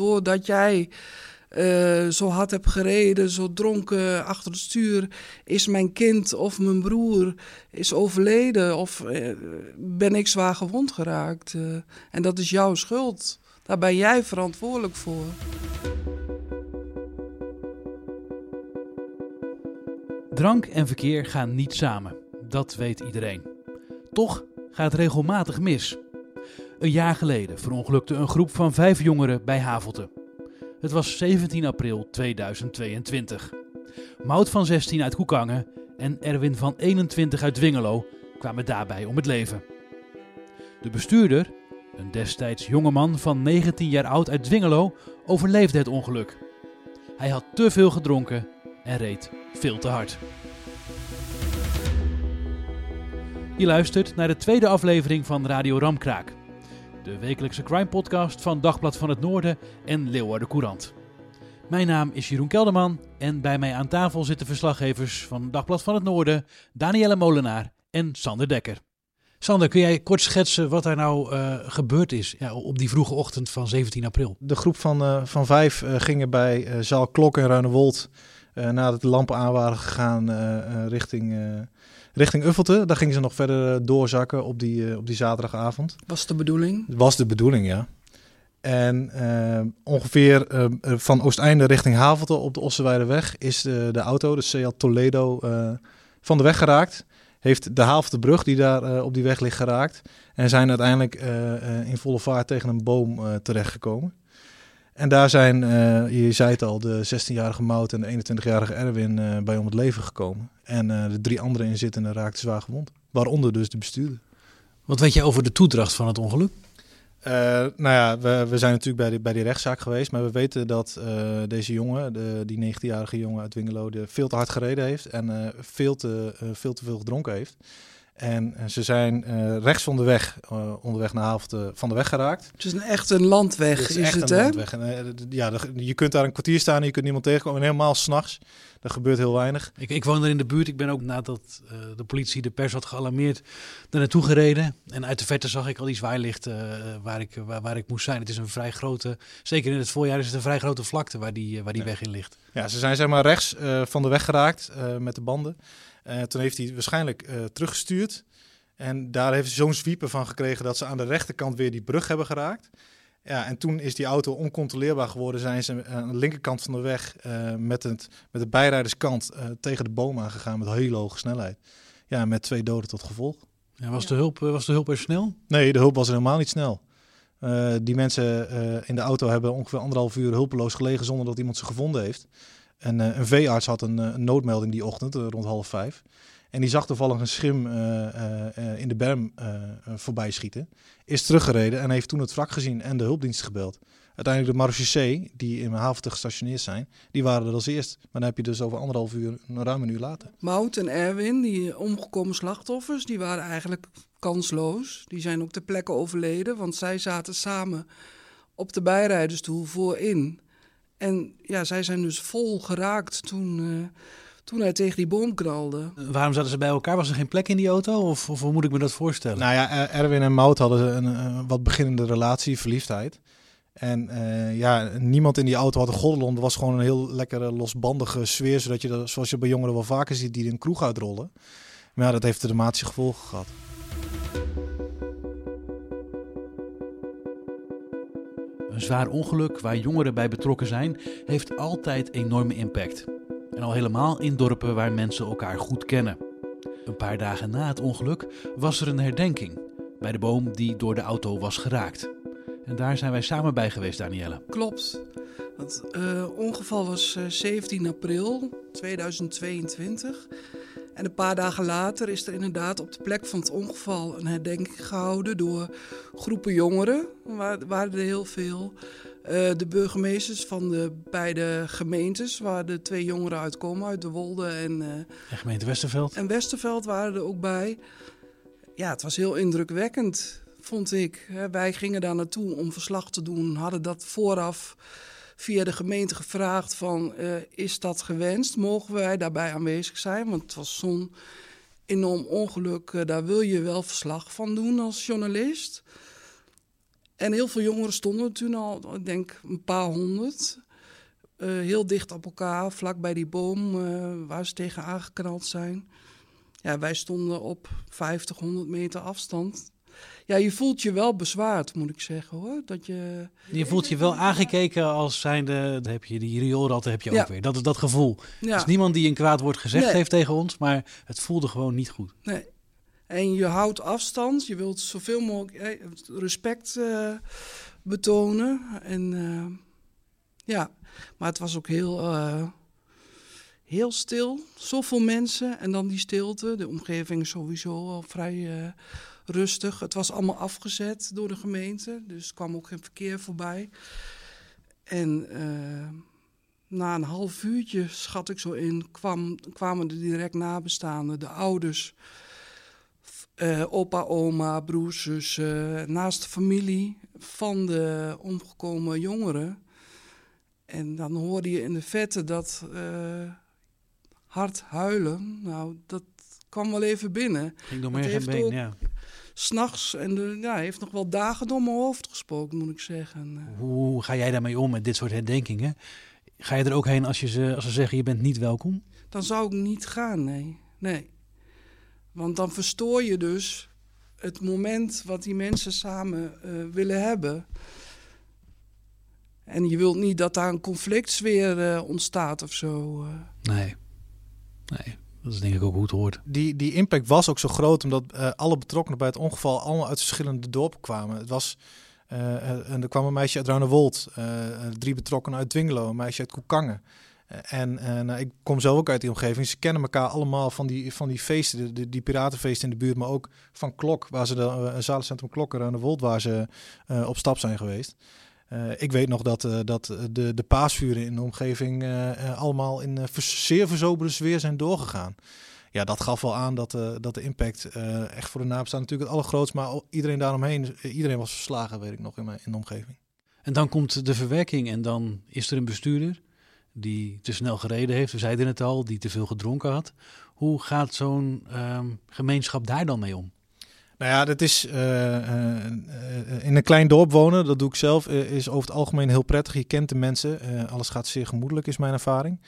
Doordat jij eh, zo hard hebt gereden, zo dronken achter het stuur, is mijn kind of mijn broer is overleden of eh, ben ik zwaar gewond geraakt. Eh, en dat is jouw schuld. Daar ben jij verantwoordelijk voor. Drank en verkeer gaan niet samen. Dat weet iedereen. Toch gaat regelmatig mis. Een jaar geleden verongelukte een groep van vijf jongeren bij Havelte. Het was 17 april 2022. Mout van 16 uit Koekangen en Erwin van 21 uit Dwingelo kwamen daarbij om het leven. De bestuurder, een destijds jongeman van 19 jaar oud uit Dwingelo, overleefde het ongeluk. Hij had te veel gedronken en reed veel te hard. Je luistert naar de tweede aflevering van Radio Ramkraak. De wekelijkse crime podcast van Dagblad van het Noorden en Leeuwarden Courant. Mijn naam is Jeroen Kelderman en bij mij aan tafel zitten verslaggevers van Dagblad van het Noorden, Danielle Molenaar en Sander Dekker. Sander, kun jij kort schetsen wat er nou uh, gebeurd is ja, op die vroege ochtend van 17 april? De groep van, uh, van vijf uh, gingen bij Zaal Klok in Ruinewold nadat de lampen aan waren gegaan richting richting Uffelte. Daar gingen ze nog verder eh, doorzakken op die, eh, op die zaterdagavond. Was de bedoeling? Was de bedoeling, ja. En uh, ongeveer uh, van Oosteinde richting Havelte op de Ossenweideweg is de, de auto, de Seat Toledo, uh, van de weg geraakt. Heeft de Haveltebrug die daar op die weg ligt geraakt. En zijn uiteindelijk in volle vaart tegen een boom terechtgekomen. En daar zijn, uh, je zei het al, de 16-jarige Mout en de 21-jarige Erwin uh, bij om het leven gekomen. En uh, de drie andere inzittenden raakten zwaar gewond. Waaronder dus de bestuurder. Wat weet je over de toedracht van het ongeluk? nou ja, we, we, zijn natuurlijk bij, die, bij die rechtszaak geweest. Maar we weten dat deze jongen, de, die 19-jarige jongen uit Wingelo, veel te hard gereden heeft. En veel, te, veel te veel gedronken heeft. En eh, ze zijn uh, rechts van de weg, uh, onderweg naar Havelte, van de weg geraakt. Het is een, echt een landweg, het is, is echt het, een hè? Landweg. En, ja, je kunt daar een kwartier staan en je kunt niemand tegenkomen. En helemaal s'nachts. Er gebeurt heel weinig. Ik, ik woon er in de buurt. Ik ben ook nadat uh, de politie de pers had gealarmeerd daar naartoe gereden. En uit de verte zag ik al die zwaailichten waar, ik, waar, waar, ik moest zijn. Het is een vrij grote, zeker in het voorjaar is het een vrij grote vlakte waar die, waar die ja. weg in ligt. Ja, ze zijn zeg maar rechts van de weg geraakt met de banden. Uh, toen heeft hij waarschijnlijk uh, teruggestuurd. En daar heeft ze zo'n sweeper van gekregen dat ze aan de rechterkant weer die brug hebben geraakt. Ja, en toen is die auto oncontroleerbaar geworden. Zijn ze aan de linkerkant van de weg uh, met, het, met de bijrijderskant tegen de boom aangegaan met hele hoge snelheid. Ja, met twee doden tot gevolg. Ja, was, de hulp, was de hulp er snel? Nee, de hulp was helemaal niet snel. die mensen in de auto hebben ongeveer anderhalf uur hulpeloos gelegen zonder dat iemand ze gevonden heeft. En een veearts had een, een noodmelding die ochtend, rond half vijf. En die zag toevallig een schim in de berm voorbij schieten. Is teruggereden en heeft toen het wrak gezien en de hulpdienst gebeld. Uiteindelijk de marechaussee, die in Havelte gestationeerd zijn, die waren er als eerst. Maar dan heb je dus over anderhalf uur, een ruim een uur later. Mout en Erwin, die omgekomen slachtoffers, die waren eigenlijk kansloos. Die zijn ook ter plekke overleden, want zij zaten samen op de bijrijdersstoel voorin. En ja, zij zijn dus vol geraakt toen toen hij tegen die boom knalde. Waarom zaten ze bij elkaar? Was er geen plek in die auto? Of, of hoe moet ik me dat voorstellen? Nou ja, Erwin en Mout hadden een, een wat beginnende relatie, verliefdheid. En uh, ja, niemand in die auto had een gordel Er was gewoon een heel lekkere losbandige sfeer. Zodat je, dat, zoals je bij jongeren wel vaker ziet, die een kroeg uitrollen. Maar ja, dat heeft dramatische gevolgen gehad. Een zwaar ongeluk waar jongeren bij betrokken zijn, heeft altijd enorme impact. En al helemaal in dorpen waar mensen elkaar goed kennen. Een paar dagen na het ongeluk was er een herdenking bij de boom die door de auto was geraakt. En daar zijn wij samen bij geweest, Danielle. Klopt. Het uh, ongeval was uh, 17 april 2022. En een paar dagen later is er inderdaad op de plek van het ongeval een herdenking gehouden door groepen jongeren. Er waren er heel veel. Uh, de burgemeesters van de beide gemeentes, waar de twee jongeren uitkomen, uit de Wolde en, uh, en gemeente Westerveld. En Westerveld waren er ook bij. Ja, het was heel indrukwekkend, vond ik. wij gingen daar naartoe om verslag te doen, hadden dat vooraf via de gemeente gevraagd van, uh, is dat gewenst? Mogen wij daarbij aanwezig zijn? Want het was zo'n enorm ongeluk, daar wil je wel verslag van doen als journalist. En heel veel jongeren stonden toen al, ik denk een paar honderd. Uh, heel dicht op elkaar, vlak bij die boom waar ze tegen aangeknald zijn. Ja, wij stonden op 50, 100 meter afstand. Ja, je voelt je wel bezwaard, moet ik zeggen hoor. Dat je... je voelt je wel aangekeken als zijnde, dan heb je die rioolratten heb je ja. ook weer. Dat is dat gevoel. Ja. is niemand die een kwaad woord gezegd heeft tegen ons, maar het voelde gewoon niet goed. Nee. En je houdt afstand, je wilt zoveel mogelijk respect uh, betonen. En uh, ja, maar het was ook heel, uh, heel stil. Zoveel mensen en dan die stilte. De omgeving is sowieso al vrij rustig. Het was allemaal afgezet door de gemeente, dus er kwam ook geen verkeer voorbij. En na een half uurtje, schat ik zo in, kwam, kwamen de direct nabestaanden, de ouders uh, opa, oma, broers, zussen, naast de familie van de omgekomen jongeren. En dan hoorde je in de vette dat uh, hard huilen. Nou, dat kwam wel even binnen. Ging door meer been, ja. S'nachts en de, ja, heeft nog wel dagen door mijn hoofd gesproken, moet ik zeggen. Hoe ga jij daarmee om met dit soort herdenkingen? Ga je er ook heen als, je ze, als ze zeggen je bent niet welkom? Dan zou ik niet gaan, nee. Nee. Want dan verstoor je dus het moment wat die mensen samen uh, willen hebben. En je wilt niet dat daar een conflictsfeer uh, ontstaat of zo. Uh. Nee. Nee. Dat is denk ik ook het hoort. Die, die impact was ook zo groot omdat alle betrokkenen bij het ongeval allemaal uit verschillende dorpen kwamen. Het was, en er kwam een meisje uit Ruinewold, drie betrokkenen uit Dwingelo, een meisje uit Koekangen. En, nou, ik kom zelf ook uit die omgeving. Ze kennen elkaar allemaal van die, van die feesten, de, die piratenfeesten in de buurt, maar ook van Klok, waar ze de uh, zalencentrum Klokker aan de Wold, waar ze uh, op stap zijn geweest. Uh, ik weet nog dat, uh, dat de, de paasvuren in de omgeving allemaal in zeer verzoberde sfeer zijn doorgegaan. Ja, dat gaf wel aan dat, dat de impact echt voor de nabestaanden natuurlijk het allergrootst, maar iedereen daaromheen, iedereen was verslagen, weet ik nog in, mijn, in de omgeving. En dan komt de verwerking en dan is er een bestuurder die te snel gereden heeft. We zeiden het al, die te veel gedronken had. Hoe gaat zo'n ehm, gemeenschap daar dan mee om? Nou ja, dat is uh, uh, in een klein dorp wonen, dat doe ik zelf, is over het algemeen heel prettig. Je kent de mensen, alles gaat zeer gemoedelijk, is mijn ervaring.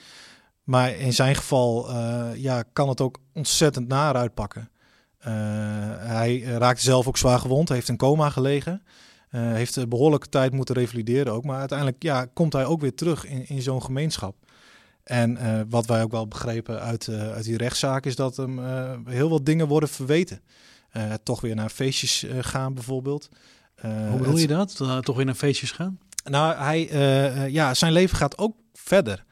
Maar in zijn geval ja, kan het ook ontzettend naar uitpakken. hij raakte zelf ook zwaar gewond, heeft in coma gelegen. Heeft een behoorlijke tijd moeten revalideren ook. Maar uiteindelijk ja, komt hij ook weer terug in, in zo'n gemeenschap. En wat wij ook wel begrepen uit, uit die rechtszaak is dat hem heel wat dingen worden verweten. Toch weer naar feestjes gaan bijvoorbeeld. Hoe bedoel je dat? toch weer naar feestjes gaan? Nou, hij, ja, zijn leven gaat ook verder.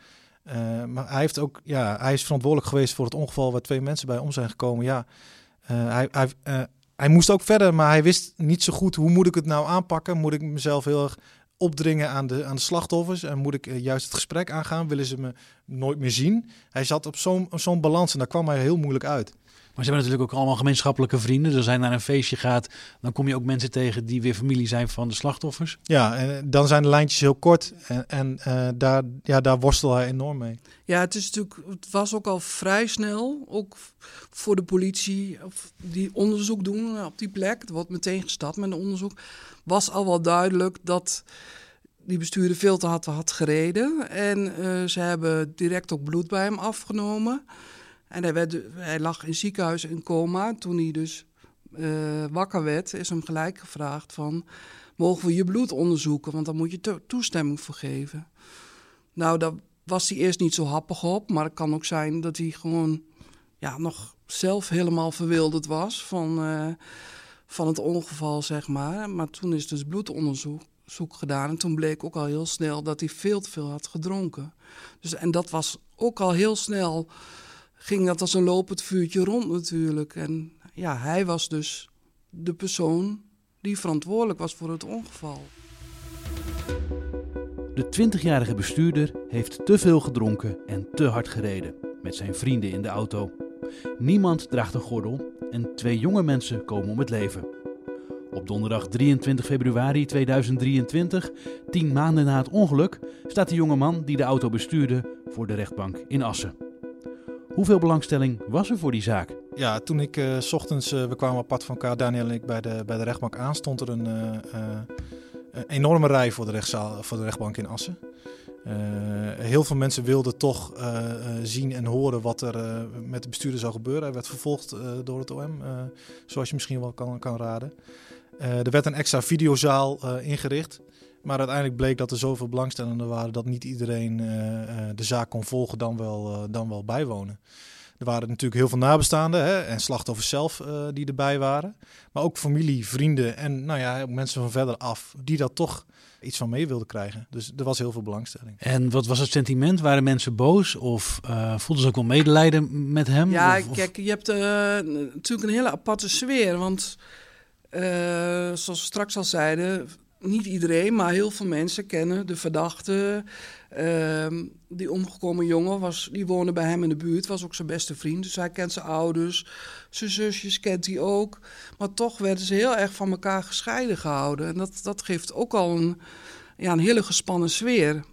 maar hij, heeft ook, ja, hij is verantwoordelijk geweest voor het ongeval waar twee mensen bij om zijn gekomen. Ja, hij, hij hij moest ook verder, maar hij wist niet zo goed hoe moet ik het nou aanpakken. Moet ik mezelf heel erg opdringen aan de, aan de slachtoffers? En moet ik eh, juist het gesprek aangaan? Willen ze me nooit meer zien? Hij zat op zo'n zo'n balans en daar kwam hij heel moeilijk uit. Maar ze hebben natuurlijk ook allemaal gemeenschappelijke vrienden. Er zijn naar een feestje gaat, dan kom je ook mensen tegen die weer familie zijn van de slachtoffers. Ja, en dan zijn de lijntjes heel kort en, en uh, daar, ja, daar worstel hij enorm mee. Ja, het, is natuurlijk, het was ook al vrij snel, ook voor de politie, die onderzoek doen op die plek. Er wordt meteen gestart met een onderzoek. Was al wel duidelijk dat die bestuurder veel te hard had gereden. En uh, ze hebben direct ook bloed bij hem afgenomen. En hij, werd, hij lag in ziekenhuis in coma. Toen hij dus uh, wakker werd, is hem gelijk gevraagd van... mogen we je bloed onderzoeken, want dan moet je toestemming voor geven. Nou, daar was hij eerst niet zo happig op. Maar het kan ook zijn dat hij gewoon ja, nog zelf helemaal verwilderd was van, uh, van het ongeval, zeg maar. Maar toen is dus bloedonderzoek zoek gedaan. En toen bleek ook al heel snel dat hij veel te veel had gedronken. Dus, en dat was ook al heel snel ging dat als een lopend vuurtje rond natuurlijk. En ja, hij was dus de persoon die verantwoordelijk was voor het ongeval. De 20-jarige bestuurder heeft te veel gedronken en te hard gereden met zijn vrienden in de auto. Niemand draagt een gordel en twee jonge mensen komen om het leven. Op donderdag 23 februari 2023, tien maanden na het ongeluk, staat de jonge man die de auto bestuurde voor de rechtbank in Assen. Hoeveel belangstelling was er voor die zaak? Ja, toen ik uh, s ochtends, uh, we kwamen apart van elkaar, Daniel en ik, bij de, bij de rechtbank aan, stond er een, een enorme rij voor de, rechtszaal, voor de rechtbank in Assen. Heel veel mensen wilden toch zien en horen wat er met de bestuurder zou gebeuren. Hij werd vervolgd door het OM, zoals je misschien wel kan, kan raden. er werd een extra videozaal ingericht. Maar uiteindelijk bleek dat er zoveel belangstellenden waren dat niet iedereen de zaak kon volgen, dan wel, dan wel bijwonen. Er waren natuurlijk heel veel nabestaanden hè, en slachtoffers zelf uh, die erbij waren. Maar ook familie, vrienden en nou ja, mensen van verder af die dat toch iets van mee wilden krijgen. Dus er was heel veel belangstelling. En wat was het sentiment? Waren mensen boos of uh, voelden ze ook wel medelijden met hem? Ja, of, kijk, je hebt uh, natuurlijk een hele aparte sfeer. Want zoals we straks al zeiden, niet iedereen, maar heel veel mensen kennen de verdachte. Uh, die omgekomen jongen was, die woonde bij hem in de buurt, was ook zijn beste vriend. Dus hij kent zijn ouders, zijn zusjes kent hij ook. Maar toch werden ze heel erg van elkaar gescheiden gehouden. En dat, dat geeft ook al een, ja, een hele gespannen sfeer.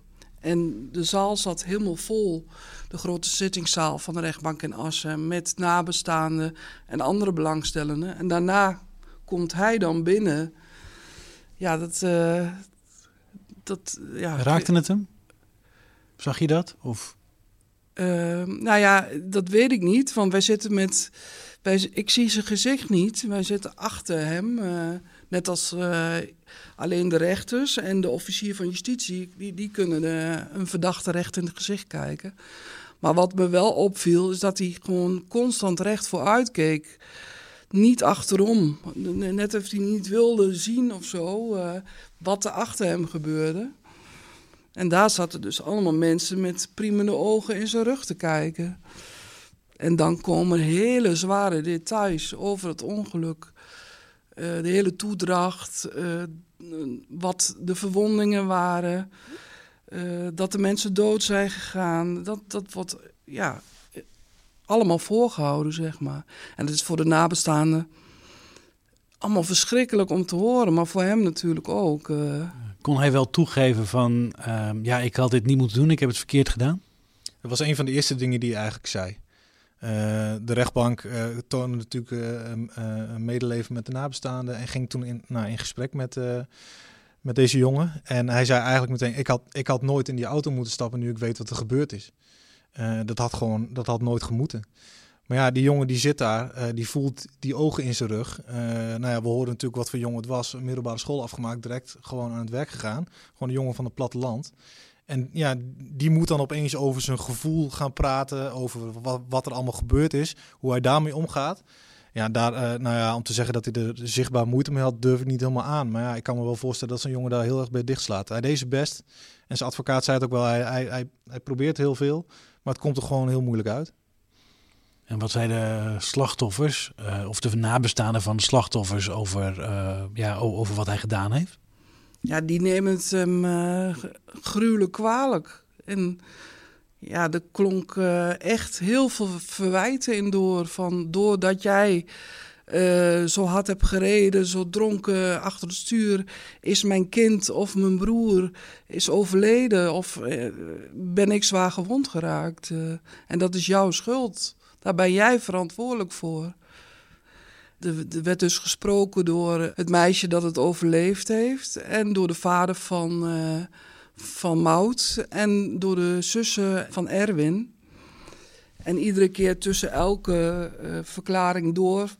En de zaal zat helemaal vol, de grote zittingszaal van de rechtbank in Assen, met nabestaanden en andere belangstellenden. En daarna komt hij dan binnen ja, dat. Uh, dat ja, Raakte het hem? Zag je dat? Of? Uh, nou ja, dat weet ik niet. Want wij zitten met. Wij, ik zie zijn gezicht niet. Wij zitten achter hem. Uh, net als uh, alleen de rechters en de officier van justitie. Die, die kunnen de, een verdachte recht in het gezicht kijken. Maar wat me wel opviel, is dat hij gewoon constant recht vooruit keek niet achterom. Net of hij niet wilde zien of zo uh, wat er achter hem gebeurde. En daar zaten dus allemaal mensen met priemende ogen in zijn rug te kijken. En dan komen hele zware details over het ongeluk. Uh, de hele toedracht, uh, wat de verwondingen waren, dat de mensen dood zijn gegaan. Dat, dat wordt ja, allemaal voorgehouden, zeg maar. En het is voor de nabestaanden allemaal verschrikkelijk om te horen, maar voor hem natuurlijk ook. Uh... Kon hij wel toegeven van, uh, ja, ik had dit niet moeten doen, ik heb het verkeerd gedaan? Dat was een van de eerste dingen die hij eigenlijk zei. Uh, de rechtbank uh, toonde natuurlijk een medeleven met de nabestaanden en ging toen in, nou, in gesprek met, met deze jongen. En hij zei eigenlijk meteen, ik had, ik had nooit in die auto moeten stappen nu ik weet wat er gebeurd is. Uh, dat had gewoon, dat had nooit gemoeten. Maar ja, die jongen die zit daar, uh, die voelt die ogen in zijn rug. Uh, nou ja, we hoorden natuurlijk wat voor jongen het was. Een middelbare school afgemaakt, direct gewoon aan het werk gegaan. Gewoon een jongen van het platteland. En ja, die moet dan opeens over zijn gevoel gaan praten, over wat, er allemaal gebeurd is, hoe hij daarmee omgaat. Ja, daar, nou ja, om te zeggen dat hij er zichtbaar moeite mee had, durf ik niet helemaal aan. Maar ja, ik kan me wel voorstellen dat zo'n jongen daar heel erg bij dichtslaat. Hij deed zijn best. En zijn advocaat zei het ook wel, hij, hij, hij probeert heel veel. Maar het komt er gewoon heel moeilijk uit. En wat zeiden de slachtoffers, uh, of de nabestaanden van de slachtoffers, over, uh, ja, over wat hij gedaan heeft? Ja, die nemen het hem uh, gruwelijk kwalijk. En ja, er klonk echt heel veel verwijten in door. Van doordat jij uh, zo hard heb gereden, zo dronken achter het stuur, is mijn kind of mijn broer is overleden of uh, ben ik zwaar gewond geraakt. Uh, en dat is jouw schuld. Daar ben jij verantwoordelijk voor. Er, er werd dus gesproken door het meisje dat het overleefd heeft en door de vader van, van Mout en door de zussen van Erwin. En iedere keer tussen elke verklaring door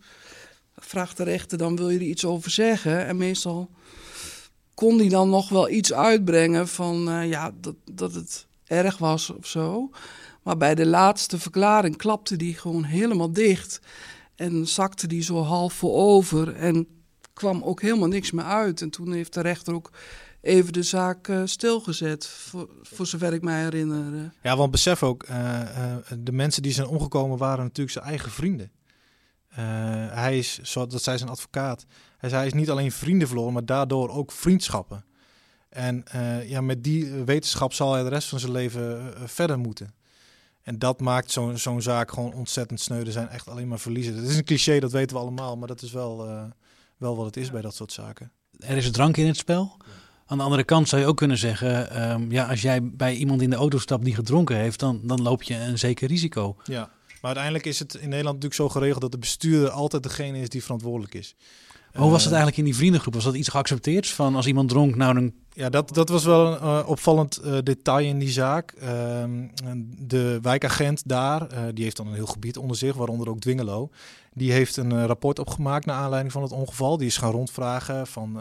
vraagt de rechter dan wil je er iets over zeggen. En meestal kon hij dan nog wel iets uitbrengen van uh, ja, dat, dat het erg was of zo. Maar bij de laatste verklaring klapte die gewoon helemaal dicht. En zakte die zo half voorover en kwam ook helemaal niks meer uit. En toen heeft de rechter ook even de zaak uh, stilgezet, voor, zover ik mij herinner. Ja, want besef ook, uh, de mensen die zijn omgekomen waren natuurlijk zijn eigen vrienden. Uh, hij is, zoals dat zei zijn advocaat, hij zei hij is niet alleen vrienden verloren, maar daardoor ook vriendschappen. En uh, ja, met die wetenschap zal hij de rest van zijn leven uh, verder moeten. En dat maakt zo'n zo'n zaak gewoon ontzettend sneu. Er zijn echt alleen maar verliezen. Het is een cliché, dat weten we allemaal, maar dat is wel, wel wat het is bij dat soort zaken. Er is drank in het spel. Ja. Aan de andere kant zou je ook kunnen zeggen, um, ja, als jij bij iemand in de auto stapt die gedronken heeft, dan, dan loop je een zeker risico. Ja. Maar uiteindelijk is het in Nederland natuurlijk zo geregeld dat de bestuurder altijd degene is die verantwoordelijk is. Hoe was het Eh, eigenlijk in die vriendengroep? Was dat iets geaccepteerd? Van als iemand dronk, nou dan... Ja, dat, dat was wel een eh, opvallend eh, detail in die zaak. Ehm, de wijkagent daar, die heeft dan een heel gebied onder zich, waaronder ook Dwingelo. Die heeft een rapport opgemaakt naar aanleiding van het ongeval. Die is gaan rondvragen van,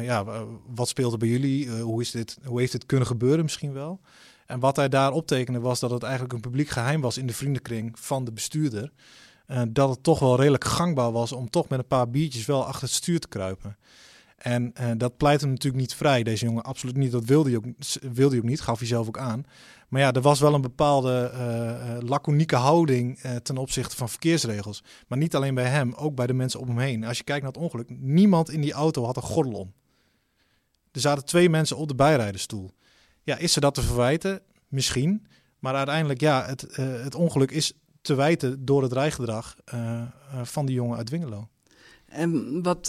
ja, wat speelt er bij jullie? Hoe, is dit, hoe heeft dit kunnen gebeuren misschien wel? En wat hij daar optekende was dat het eigenlijk een publiek geheim was in de vriendenkring van de bestuurder. Dat het toch wel redelijk gangbaar was om toch met een paar biertjes wel achter het stuur te kruipen. En eh, dat pleit hem natuurlijk niet vrij, deze jongen. Absoluut niet. Dat wilde hij ook, wilde hij ook niet, gaf hij zelf ook aan. Maar ja, er was wel een bepaalde eh, laconieke houding ten opzichte van verkeersregels. Maar niet alleen bij hem, ook bij de mensen om hem heen. Als je kijkt naar het ongeluk, niemand in die auto had een gordel om. Er zaten twee mensen op de bijrijdersstoel. Ja, is ze dat te verwijten? Misschien. Maar uiteindelijk, ja, het, eh, het ongeluk is te wijten door het rijgedrag eh, eh, van die jongen uit Dwingelo. En wat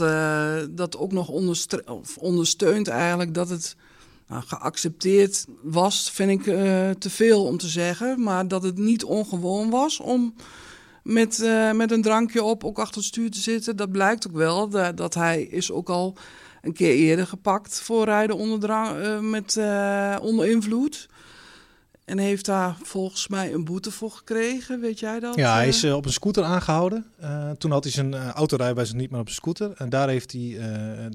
dat ook nog ondersteunt eigenlijk dat het nou, geaccepteerd was, vind ik te veel om te zeggen. Maar dat het niet ongewoon was om met, met een drankje op ook achter het stuur te zitten. Dat blijkt ook wel. Dat, dat hij is ook al een keer eerder gepakt voor rijden onder, drank, eh, met, eh, onder invloed. En heeft daar volgens mij een boete voor gekregen, weet jij dat? Ja, hij eh? is op een scooter aangehouden. Eh, toen had hij zijn eh, autorijbewijs niet meer op zijn scooter. En daar heeft hij,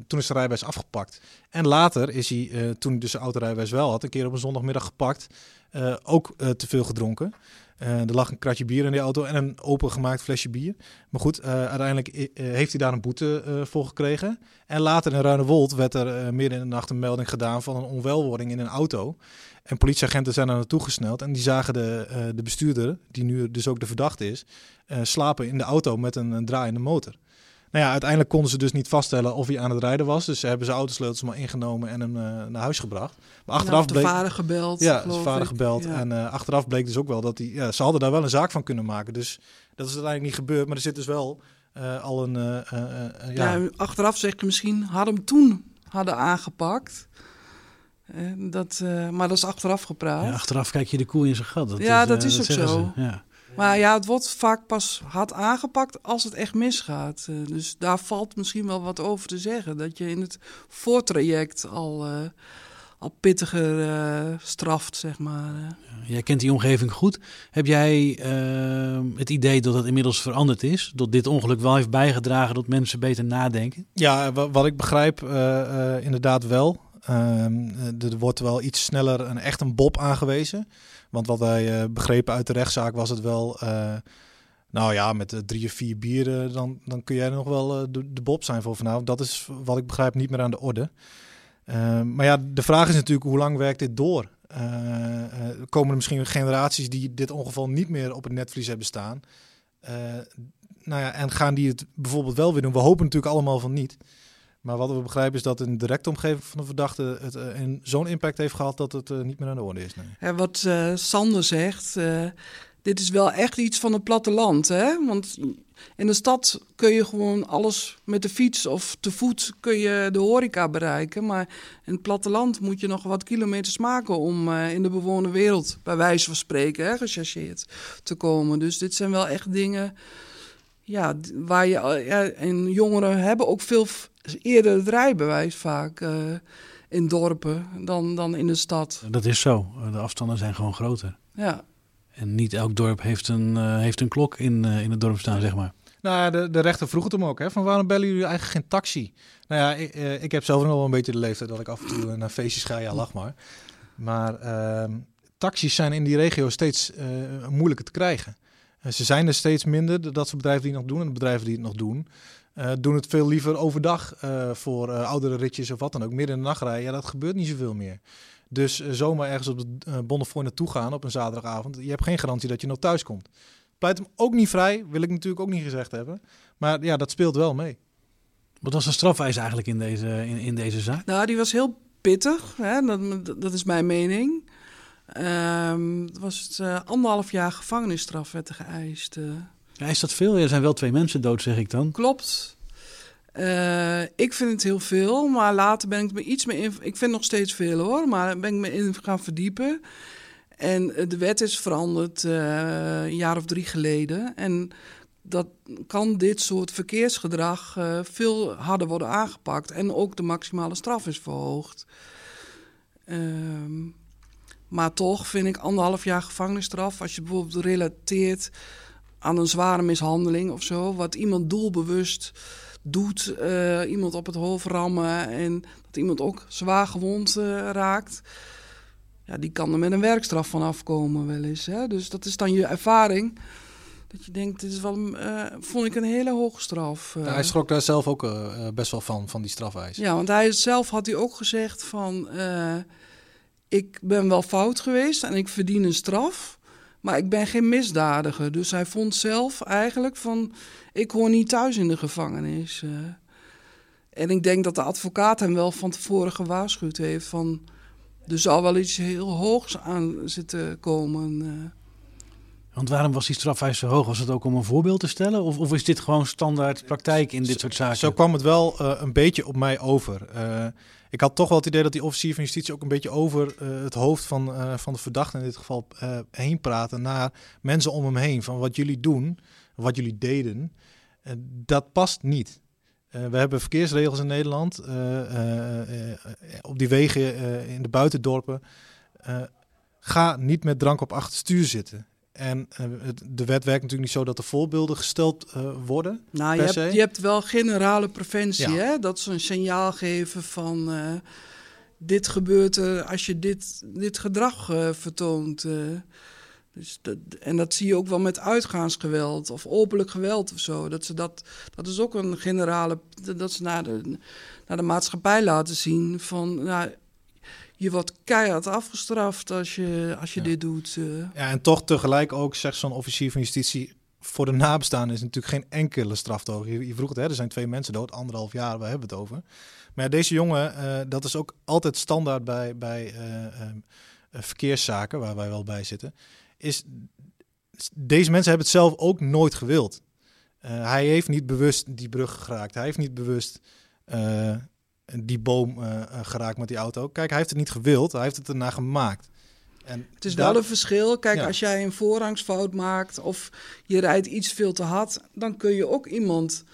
toen is zijn rijbewijs afgepakt. En later is hij, toen hij dus zijn autorijbewijs wel had, een keer op een zondagmiddag gepakt. ook te veel gedronken. Eh, er lag een kratje bier in die auto en een opengemaakt flesje bier. Maar goed, eh, uiteindelijk eh, heeft hij daar een boete voor gekregen. En later in Ruinewold werd er midden in de nacht een melding gedaan van een onwelwording in een auto. En politieagenten zijn daar naartoe gesneld en die zagen de, de bestuurder, die nu dus ook de verdachte is, slapen in de auto met een draaiende motor. Nou ja, uiteindelijk konden ze dus niet vaststellen of hij aan het rijden was. Dus ze hebben zijn autosleutels maar ingenomen en hem eh, naar huis gebracht. Maar achteraf de bleek... vader gebeld. Ja, zijn vader ik. gebeld. Ja. En eh, achteraf bleek dus ook wel dat hij... Ja, ze hadden daar wel een zaak van kunnen maken. Dus dat is uiteindelijk niet gebeurd. Maar er zit dus wel eh, al een... eh, eh, eh, ja, Ja. achteraf zeg je misschien, hadden hem toen hadden aangepakt. Dat, eh, maar dat is achteraf gepraat. Ja, achteraf kijk je de koe in zijn gat. Dat Ja, is, dat is ook zo. ze. Ja. Maar ja, het wordt vaak pas hard aangepakt als het echt misgaat. Eh, dus daar valt misschien wel wat over te zeggen. Dat je in het voortraject al, eh, al pittiger eh, straft, zeg maar. Jij kent die omgeving goed. Heb jij het idee dat het inmiddels veranderd is? Dat dit ongeluk wel heeft bijgedragen dat mensen beter nadenken? Ja, wa- wat ik begrijp eh, eh, inderdaad wel. Ehm, eh, er wordt wel iets sneller een echt een bob aangewezen. Want wat wij eh, begrepen uit de rechtszaak was het wel... eh, nou ja, met eh, drie of vier bieren, dan, dan kun jij nog wel de, de bob zijn voor vanavond. Dat is wat ik begrijp niet meer aan de orde. Maar ja, de vraag is natuurlijk hoe lang werkt dit door? Komen er misschien generaties die dit ongeval niet meer op het netvlies hebben staan? Nou ja, en gaan die het bijvoorbeeld wel weer doen? We hopen natuurlijk allemaal van niet. Maar wat we begrijpen is dat in de directe omgeving van de verdachte het eh, zo'n impact heeft gehad dat het eh, niet meer aan de orde is. Nee. Wat eh, Sander zegt, dit is wel echt iets van het platteland. Hè? Want in de stad kun je gewoon alles met de fiets of te voet kun je de horeca bereiken. Maar in het platteland moet je nog wat kilometers maken om in de bewoonde wereld, bij wijze van spreken, hè, te komen. Dus dit zijn wel echt dingen ja, waar je, ja, en jongeren hebben ook veel f- eerder het rijbewijs vaak eh, in dorpen dan, dan in de stad. Dat is zo. De afstanden zijn gewoon groter. Ja. En niet elk dorp heeft een, eh, heeft een klok in, eh, in het dorp staan, zeg maar. Nou ja, de, de rechter vroeg het hem ook, hè, van waarom bellen jullie eigenlijk geen taxi? Nou ja, ik, eh, ik heb zelf nog wel een beetje de leeftijd dat ik af en toe naar feestjes ga, ja lach maar. Maar ehm, taxis zijn in die regio steeds eh, moeilijker te krijgen. Ze zijn er steeds minder, de- dat soort bedrijven die het nog doen. En de bedrijven die het nog doen, eh, doen het veel liever overdag eh, voor eh, oudere ritjes of wat dan ook. Midden in de nacht rijden, ja, dat gebeurt niet zoveel meer. Dus zomaar ergens op de uh, Bonnefoy naartoe gaan op een zaterdagavond, je hebt geen garantie dat je nog thuis komt. Pleit hem ook niet vrij, wil ik natuurlijk ook niet gezegd hebben. Maar ja, dat speelt wel mee. Wat was de strafeis eigenlijk in deze, in, in deze zaak? Nou, die was heel pittig. Hè? Dat, dat is mijn mening. Ehm het was het eh, anderhalf jaar gevangenisstraf werd er geëist. Ja, is dat veel? Er zijn wel twee mensen dood, zeg ik dan. Klopt. Eh, ik vind het heel veel, maar later ben ik me iets meer in. Ik vind nog steeds veel hoor, maar ben ik me in gaan verdiepen. En eh, de wet is veranderd eh, een jaar of drie geleden. En dat kan dit soort verkeersgedrag veel harder worden aangepakt. En ook de maximale straf is verhoogd. Um, maar toch vind ik anderhalf jaar gevangenisstraf, als je bijvoorbeeld relateert aan een zware mishandeling of zo, wat iemand doelbewust doet, uh, iemand op het hoofd rammen en dat iemand ook zwaar gewond uh, raakt. Ja, die kan er met een werkstraf van afkomen wel eens. Hè? Dus dat is dan je ervaring. Dat je denkt, dit is wel, uh, vond ik een hele hoge straf. Ja, hij schrok daar zelf ook best wel van, van die strafeis. Ja, want hij zelf had hij ook gezegd van ik ben wel fout geweest en ik verdien een straf, maar ik ben geen misdadiger. Dus hij vond zelf eigenlijk van, ik hoor niet thuis in de gevangenis. Uh, en ik denk dat de advocaat hem wel van tevoren gewaarschuwd heeft van, er zal wel iets heel hoogs aan zitten komen. Uh. Want waarom was die strafeis zo hoog? Was het ook om een voorbeeld te stellen? Of, of is dit gewoon standaard praktijk in dit soort zaken? Zo kwam het wel uh, een beetje op mij over. Uh, ik had toch wel het idee dat die officier van justitie ook een beetje over uh, het hoofd van, uh, van de verdachte in dit geval uh, heen praten naar mensen om hem heen. Van wat jullie doen, wat jullie deden, dat past niet. we hebben verkeersregels in Nederland op die wegen in de buitendorpen. ga niet met drank op achter stuur zitten. En uh, de wet werkt natuurlijk niet zo dat er voorbeelden gesteld uh, worden. Nou, je hebt, je hebt, wel generale preventie, ja. hè? Dat ze een signaal geven van uh, dit gebeurt er als je dit, dit gedrag vertoont. Dus dat, en dat zie je ook wel met uitgaansgeweld of openlijk geweld of zo. Dat, ze dat, dat is ook een generale. Dat ze naar de, naar de maatschappij laten zien van. Nou, je wordt keihard afgestraft als je, als je dit doet. Uh. Ja, en toch tegelijk ook, zegt zo'n officier van justitie, voor de nabestaanden is natuurlijk geen enkele straf Je, je vroeg het, hè, er zijn twee mensen dood, anderhalf jaar, we hebben het over. Maar ja, deze jongen, uh, dat is ook altijd standaard bij, bij uh, verkeerszaken, waar wij wel bij zitten, is deze mensen hebben het zelf ook nooit gewild. hij heeft niet bewust die brug geraakt. Hij heeft niet bewust die boom uh, geraakt met die auto. Kijk, hij heeft het niet gewild, hij heeft het erna gemaakt. En het is wel een verschil. Kijk, als jij een voorrangsfout maakt of je rijdt iets veel te hard, dan kun je ook iemand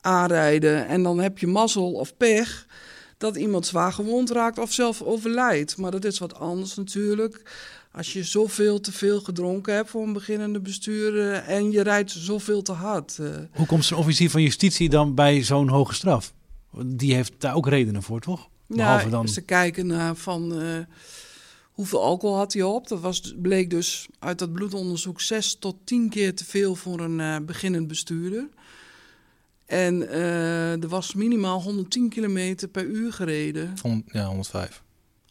aanrijden. En dan heb je mazzel of pech dat iemand zwaar gewond raakt of zelf overlijdt. Maar dat is wat anders natuurlijk. Als je zoveel te veel gedronken hebt voor een beginnende bestuurder en je rijdt zoveel te hard. Uh. Hoe komt zo'n officier van justitie dan bij zo'n hoge straf? Die heeft daar ook redenen voor, toch? Behalve ja, dan... ze kijken naar van uh, hoeveel alcohol had hij op. Dat was, bleek dus uit dat bloedonderzoek 6 tot 10 keer te veel voor een uh, beginnend bestuurder. En uh, er was minimaal 110 kilometer per uur gereden. ja, 105.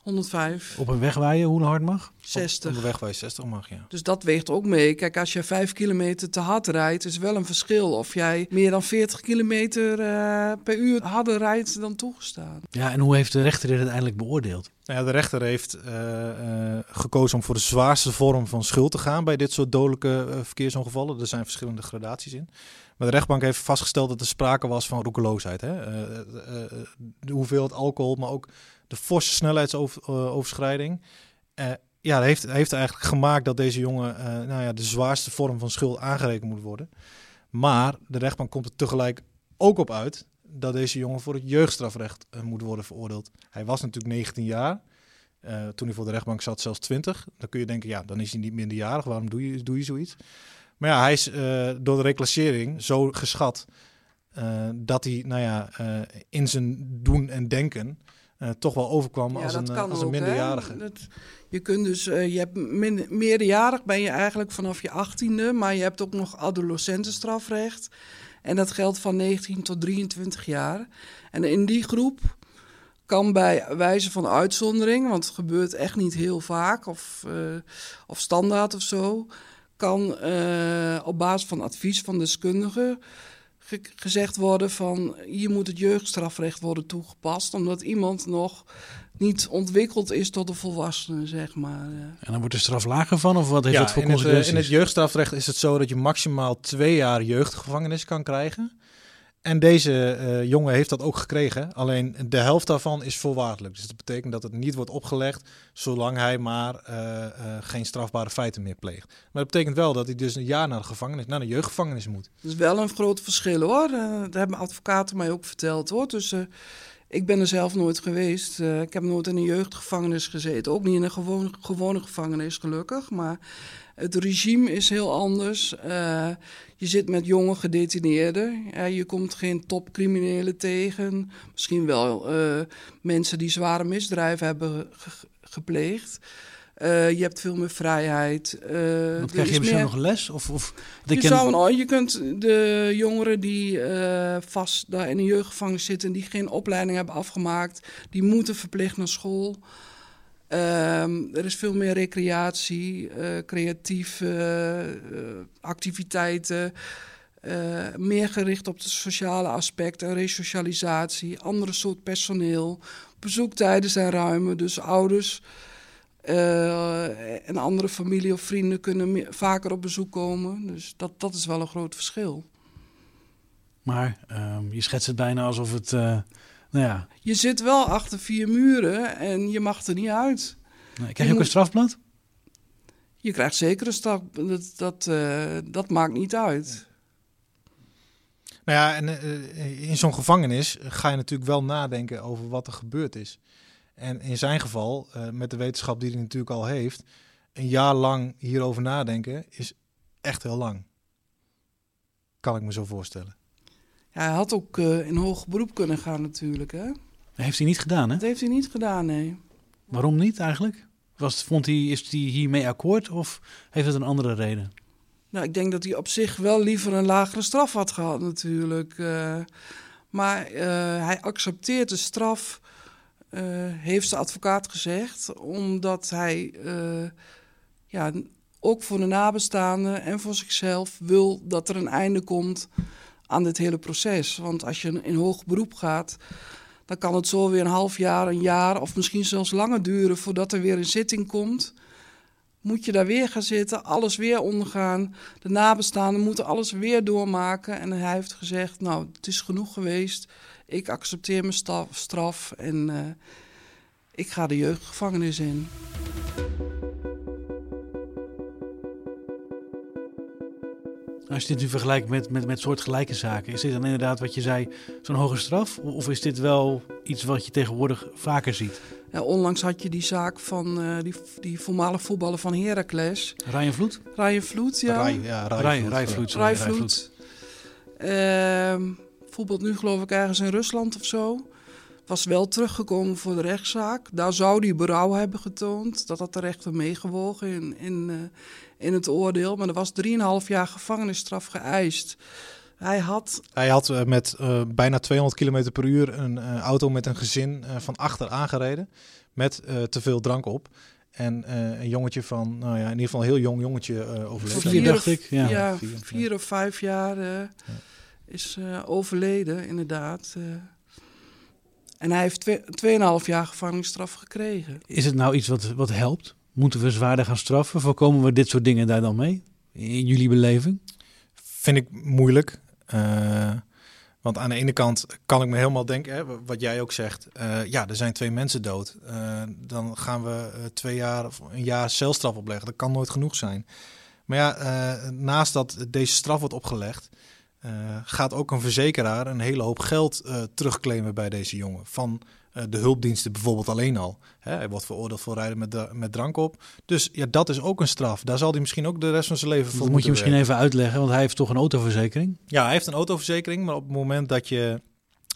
105. Op een weg waar je hoe hard mag? 60. Op een weg waar je 60 mag, ja. Dus dat weegt ook mee. Kijk, als je 5 kilometer te hard rijdt, is wel een verschil. Of jij meer dan 40 kilometer uh, per uur harder rijdt dan toegestaan. Ja, en hoe heeft de rechter dit uiteindelijk beoordeeld? Nou ja, de rechter heeft uh, uh, gekozen om voor de zwaarste vorm van schuld te gaan bij dit soort dodelijke verkeersongevallen. Er zijn verschillende gradaties in. Maar de rechtbank heeft vastgesteld dat er sprake was van roekeloosheid. Hè? de hoeveelheid alcohol, maar ook de forse snelheidsoverschrijding. Uh, ja, dat heeft, heeft eigenlijk gemaakt dat deze jongen uh, nou ja, de zwaarste vorm van schuld aangerekend moet worden. Maar de rechtbank komt er tegelijk ook op uit dat deze jongen voor het jeugdstrafrecht moet worden veroordeeld. Hij was natuurlijk 19 jaar. Toen hij voor de rechtbank zat, zelfs 20. Dan kun je denken, ja, dan is hij niet minderjarig. Waarom doe je, doe je zoiets? Maar ja, hij is door de reclassering zo geschat dat hij, nou ja, in zijn doen en denken uh, toch wel overkwam als, een, eh, als een minderjarige. Dat, je kunt dus, uh, je hebt min, meerderjarig ben je eigenlijk vanaf je achttiende, maar je hebt ook nog adolescentenstrafrecht. En dat geldt van 19 tot 23 jaar. En in die groep kan bij wijze van uitzondering, want het gebeurt echt niet heel vaak of, uh, of standaard of zo, kan op basis van advies van deskundigen gezegd worden van hier moet het jeugdstrafrecht worden toegepast, omdat iemand nog niet ontwikkeld is tot een volwassene, zeg maar. En dan wordt de straf lager van, of wat heeft ja, dat voor in consequenties? Het, in het jeugdstrafrecht is het zo dat je maximaal twee jaar jeugdgevangenis kan krijgen. En deze uh, jongen heeft dat ook gekregen. Alleen de helft daarvan is voorwaardelijk. Dus dat betekent dat het niet wordt opgelegd zolang hij maar uh, uh, geen strafbare feiten meer pleegt. Maar dat betekent wel dat hij dus een jaar naar de gevangenis, naar de jeugdgevangenis moet. Dat is wel een groot verschil hoor. dat hebben advocaten mij ook verteld hoor. Dus ik ben er zelf nooit geweest. ik heb nooit in een jeugdgevangenis gezeten. Ook niet in een gewone, gewone gevangenis gelukkig. Maar het regime is heel anders. Uh, je zit met jonge gedetineerden. Uh, je komt geen topcriminelen tegen. Misschien wel uh, mensen die zware misdrijven hebben ge gepleegd. je hebt veel meer vrijheid. Wat krijg je misschien meer... nog les? Of, of je, ken... zou, oh, je kunt de jongeren die vast daar in een jeugdgevangenis zitten... die geen opleiding hebben afgemaakt... die moeten verplicht naar school... Um, er is veel meer recreatie, uh, creatieve uh, activiteiten. Uh, meer gericht op de sociale aspecten, resocialisatie, andere soort personeel. Bezoektijden zijn ruimer, dus ouders en andere familie of vrienden kunnen vaker op bezoek komen. Dus dat, dat is wel een groot verschil. Maar um, je schetst het bijna alsof het nou ja. Je zit wel achter vier muren en je mag er niet uit. Nee, krijg je, ook een strafblad? Je krijgt zeker een straf. Dat, dat, uh, dat maakt niet uit. Nou ja, en uh, in zo'n gevangenis ga je natuurlijk wel nadenken over wat er gebeurd is. En in zijn geval, uh, met de wetenschap die hij natuurlijk al heeft, een jaar lang hierover nadenken is echt heel lang. Kan ik me zo voorstellen. Ja, hij had ook uh, in hoog beroep kunnen gaan natuurlijk, hè? Dat heeft hij niet gedaan, hè? Dat heeft hij niet gedaan, nee. Waarom niet eigenlijk? Was, vond hij, is hij hiermee akkoord of heeft het een andere reden? Nou, ik denk dat hij op zich wel liever een lagere straf had gehad natuurlijk. Uh, maar uh, hij accepteert de straf, uh, heeft de advocaat gezegd, omdat hij ja, ook voor de nabestaanden en voor zichzelf wil dat er een einde komt aan dit hele proces. Want als je in hoog beroep gaat, dan kan het zo weer een half jaar, een jaar of misschien zelfs langer duren voordat er weer een zitting komt. Moet je daar weer gaan zitten, alles weer ondergaan. De nabestaanden moeten alles weer doormaken. En hij heeft gezegd: Nou, het is genoeg geweest. Ik accepteer mijn straf en uh, ik ga de jeugdgevangenis in. Als je dit nu vergelijkt met, met, met soortgelijke zaken, is dit dan inderdaad wat je zei, zo'n hoge straf? Of is dit wel iets wat je tegenwoordig vaker ziet? Ja, onlangs had je die zaak van uh, die, die voormalig voetballer van Heracles. Ryan Vloed? Ryan Vloed, ja. Ryan, ja, Ryan Vloed. Ryan Vloed. Uh, voetbalt nu geloof ik ergens in Rusland of zo. Was wel teruggekomen voor de rechtszaak. Daar zou hij berouw hebben getoond. Dat had de rechter meegewogen in, in, uh, in het oordeel. Maar er was 3,5 jaar gevangenisstraf geëist. Hij had, hij had uh, met uh, bijna 200 km per uur een uh, auto met een gezin van achter aangereden. Met te veel drank op. En een jongetje van, nou ja, in ieder geval een heel jong jongetje overleden. Vier, dacht ik. Ja, ja vier, vier of vijf jaar ja. is overleden, inderdaad. En hij heeft 2,5 jaar gevangenisstraf gekregen. Is het nou iets wat, wat helpt? Moeten we zwaarder gaan straffen? Voorkomen we dit soort dingen daar dan mee? In jullie beleving? Vind ik moeilijk. Uh, want aan de ene kant kan ik me helemaal denken, hè, wat jij ook zegt. Uh, ja, er zijn twee mensen dood. Uh, dan gaan we twee jaar of een jaar celstraf opleggen. Dat kan nooit genoeg zijn. Maar ja, naast dat deze straf wordt opgelegd, gaat ook een verzekeraar een hele hoop geld terugclaimen bij deze jongen. Van eh, de hulpdiensten bijvoorbeeld alleen al. Hè, hij wordt veroordeeld voor rijden met, met drank op. Dus ja, dat is ook een straf. Daar zal hij misschien ook de rest van zijn leven voor Dat moet je misschien even uitleggen, want hij heeft toch een autoverzekering? Ja, hij heeft een autoverzekering, maar op het moment dat, je,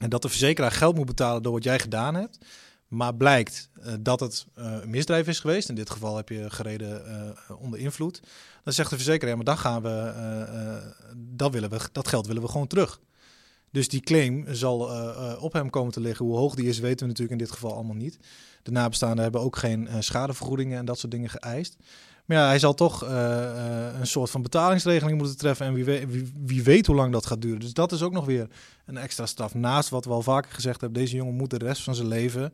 dat de verzekeraar geld moet betalen door wat jij gedaan hebt, maar blijkt uh, dat het uh, een misdrijf is geweest, in dit geval heb je gereden uh, onder invloed, dan zegt de verzekeraar, ja, maar dan gaan we, dat, willen we, dat geld willen we gewoon terug. Dus die claim zal op hem komen te liggen. Hoe hoog die is, weten we natuurlijk in dit geval allemaal niet. De nabestaanden hebben ook geen schadevergoedingen en dat soort dingen geëist. Maar ja, hij zal toch een soort van betalingsregeling moeten treffen. En wie weet, wie, weet hoe lang dat gaat duren. Dus dat is ook nog weer een extra straf. Naast wat we al vaker gezegd hebben, deze jongen moet de rest van zijn leven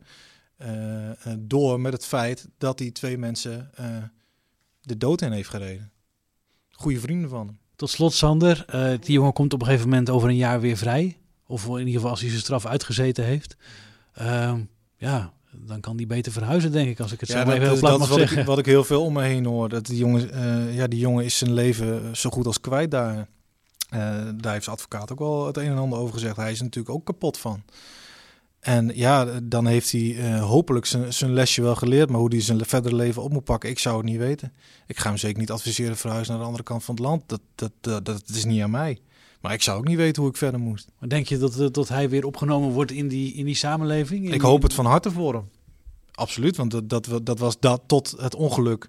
door met het feit dat hij twee mensen de dood in heeft gereden. Goede vrienden van hem. Tot slot, Sander. Die jongen komt op een gegeven moment over een jaar weer vrij. Of in ieder geval als hij zijn straf uitgezeten heeft. Ehm, ja, dan kan die beter verhuizen, denk ik, als ik het zo Ja, dat, even heel plat mag wat zeggen. ik, wat ik heel veel om me heen hoor. Dat die jongen, eh, ja, die jongen is zijn leven zo goed als kwijt daar. Eh, daar heeft zijn advocaat ook wel het een en ander over gezegd. Hij is er natuurlijk ook kapot van. En ja, dan heeft hij eh, hopelijk zijn, zijn lesje wel geleerd. Maar hoe hij zijn verdere leven op moet pakken, ik zou het niet weten. Ik ga hem zeker niet adviseren verhuizen naar de andere kant van het land. Dat, dat, dat, dat is niet aan mij. Maar ik zou ook niet weten hoe ik verder moest. Maar denk je dat, eh, dat hij weer opgenomen wordt in die, in die samenleving? In Ik hoop het van harte voor hem. Absoluut, want dat, dat, dat was dat tot het ongeluk.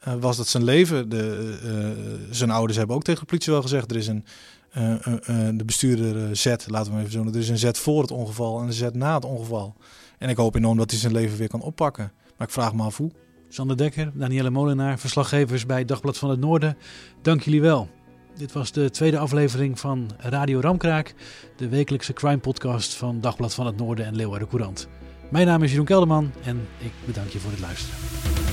eh, was dat zijn leven. De, eh, zijn ouders hebben ook tegen de politie wel gezegd: er is een. de bestuurder eh, Z, laten we even zo noemen. Er is een Z voor het ongeval en een Z na het ongeval. En ik hoop enorm dat hij zijn leven weer kan oppakken. Maar ik vraag me af hoe. Sander Dekker, Danielle Molenaar, verslaggevers bij Dagblad van het Noorden. Dank jullie wel. Dit was de tweede aflevering van Radio Ramkraak, de wekelijkse crime podcast van Dagblad van het Noorden en Leeuwarden Courant. Mijn naam is Jeroen Kelderman en ik bedank je voor het luisteren.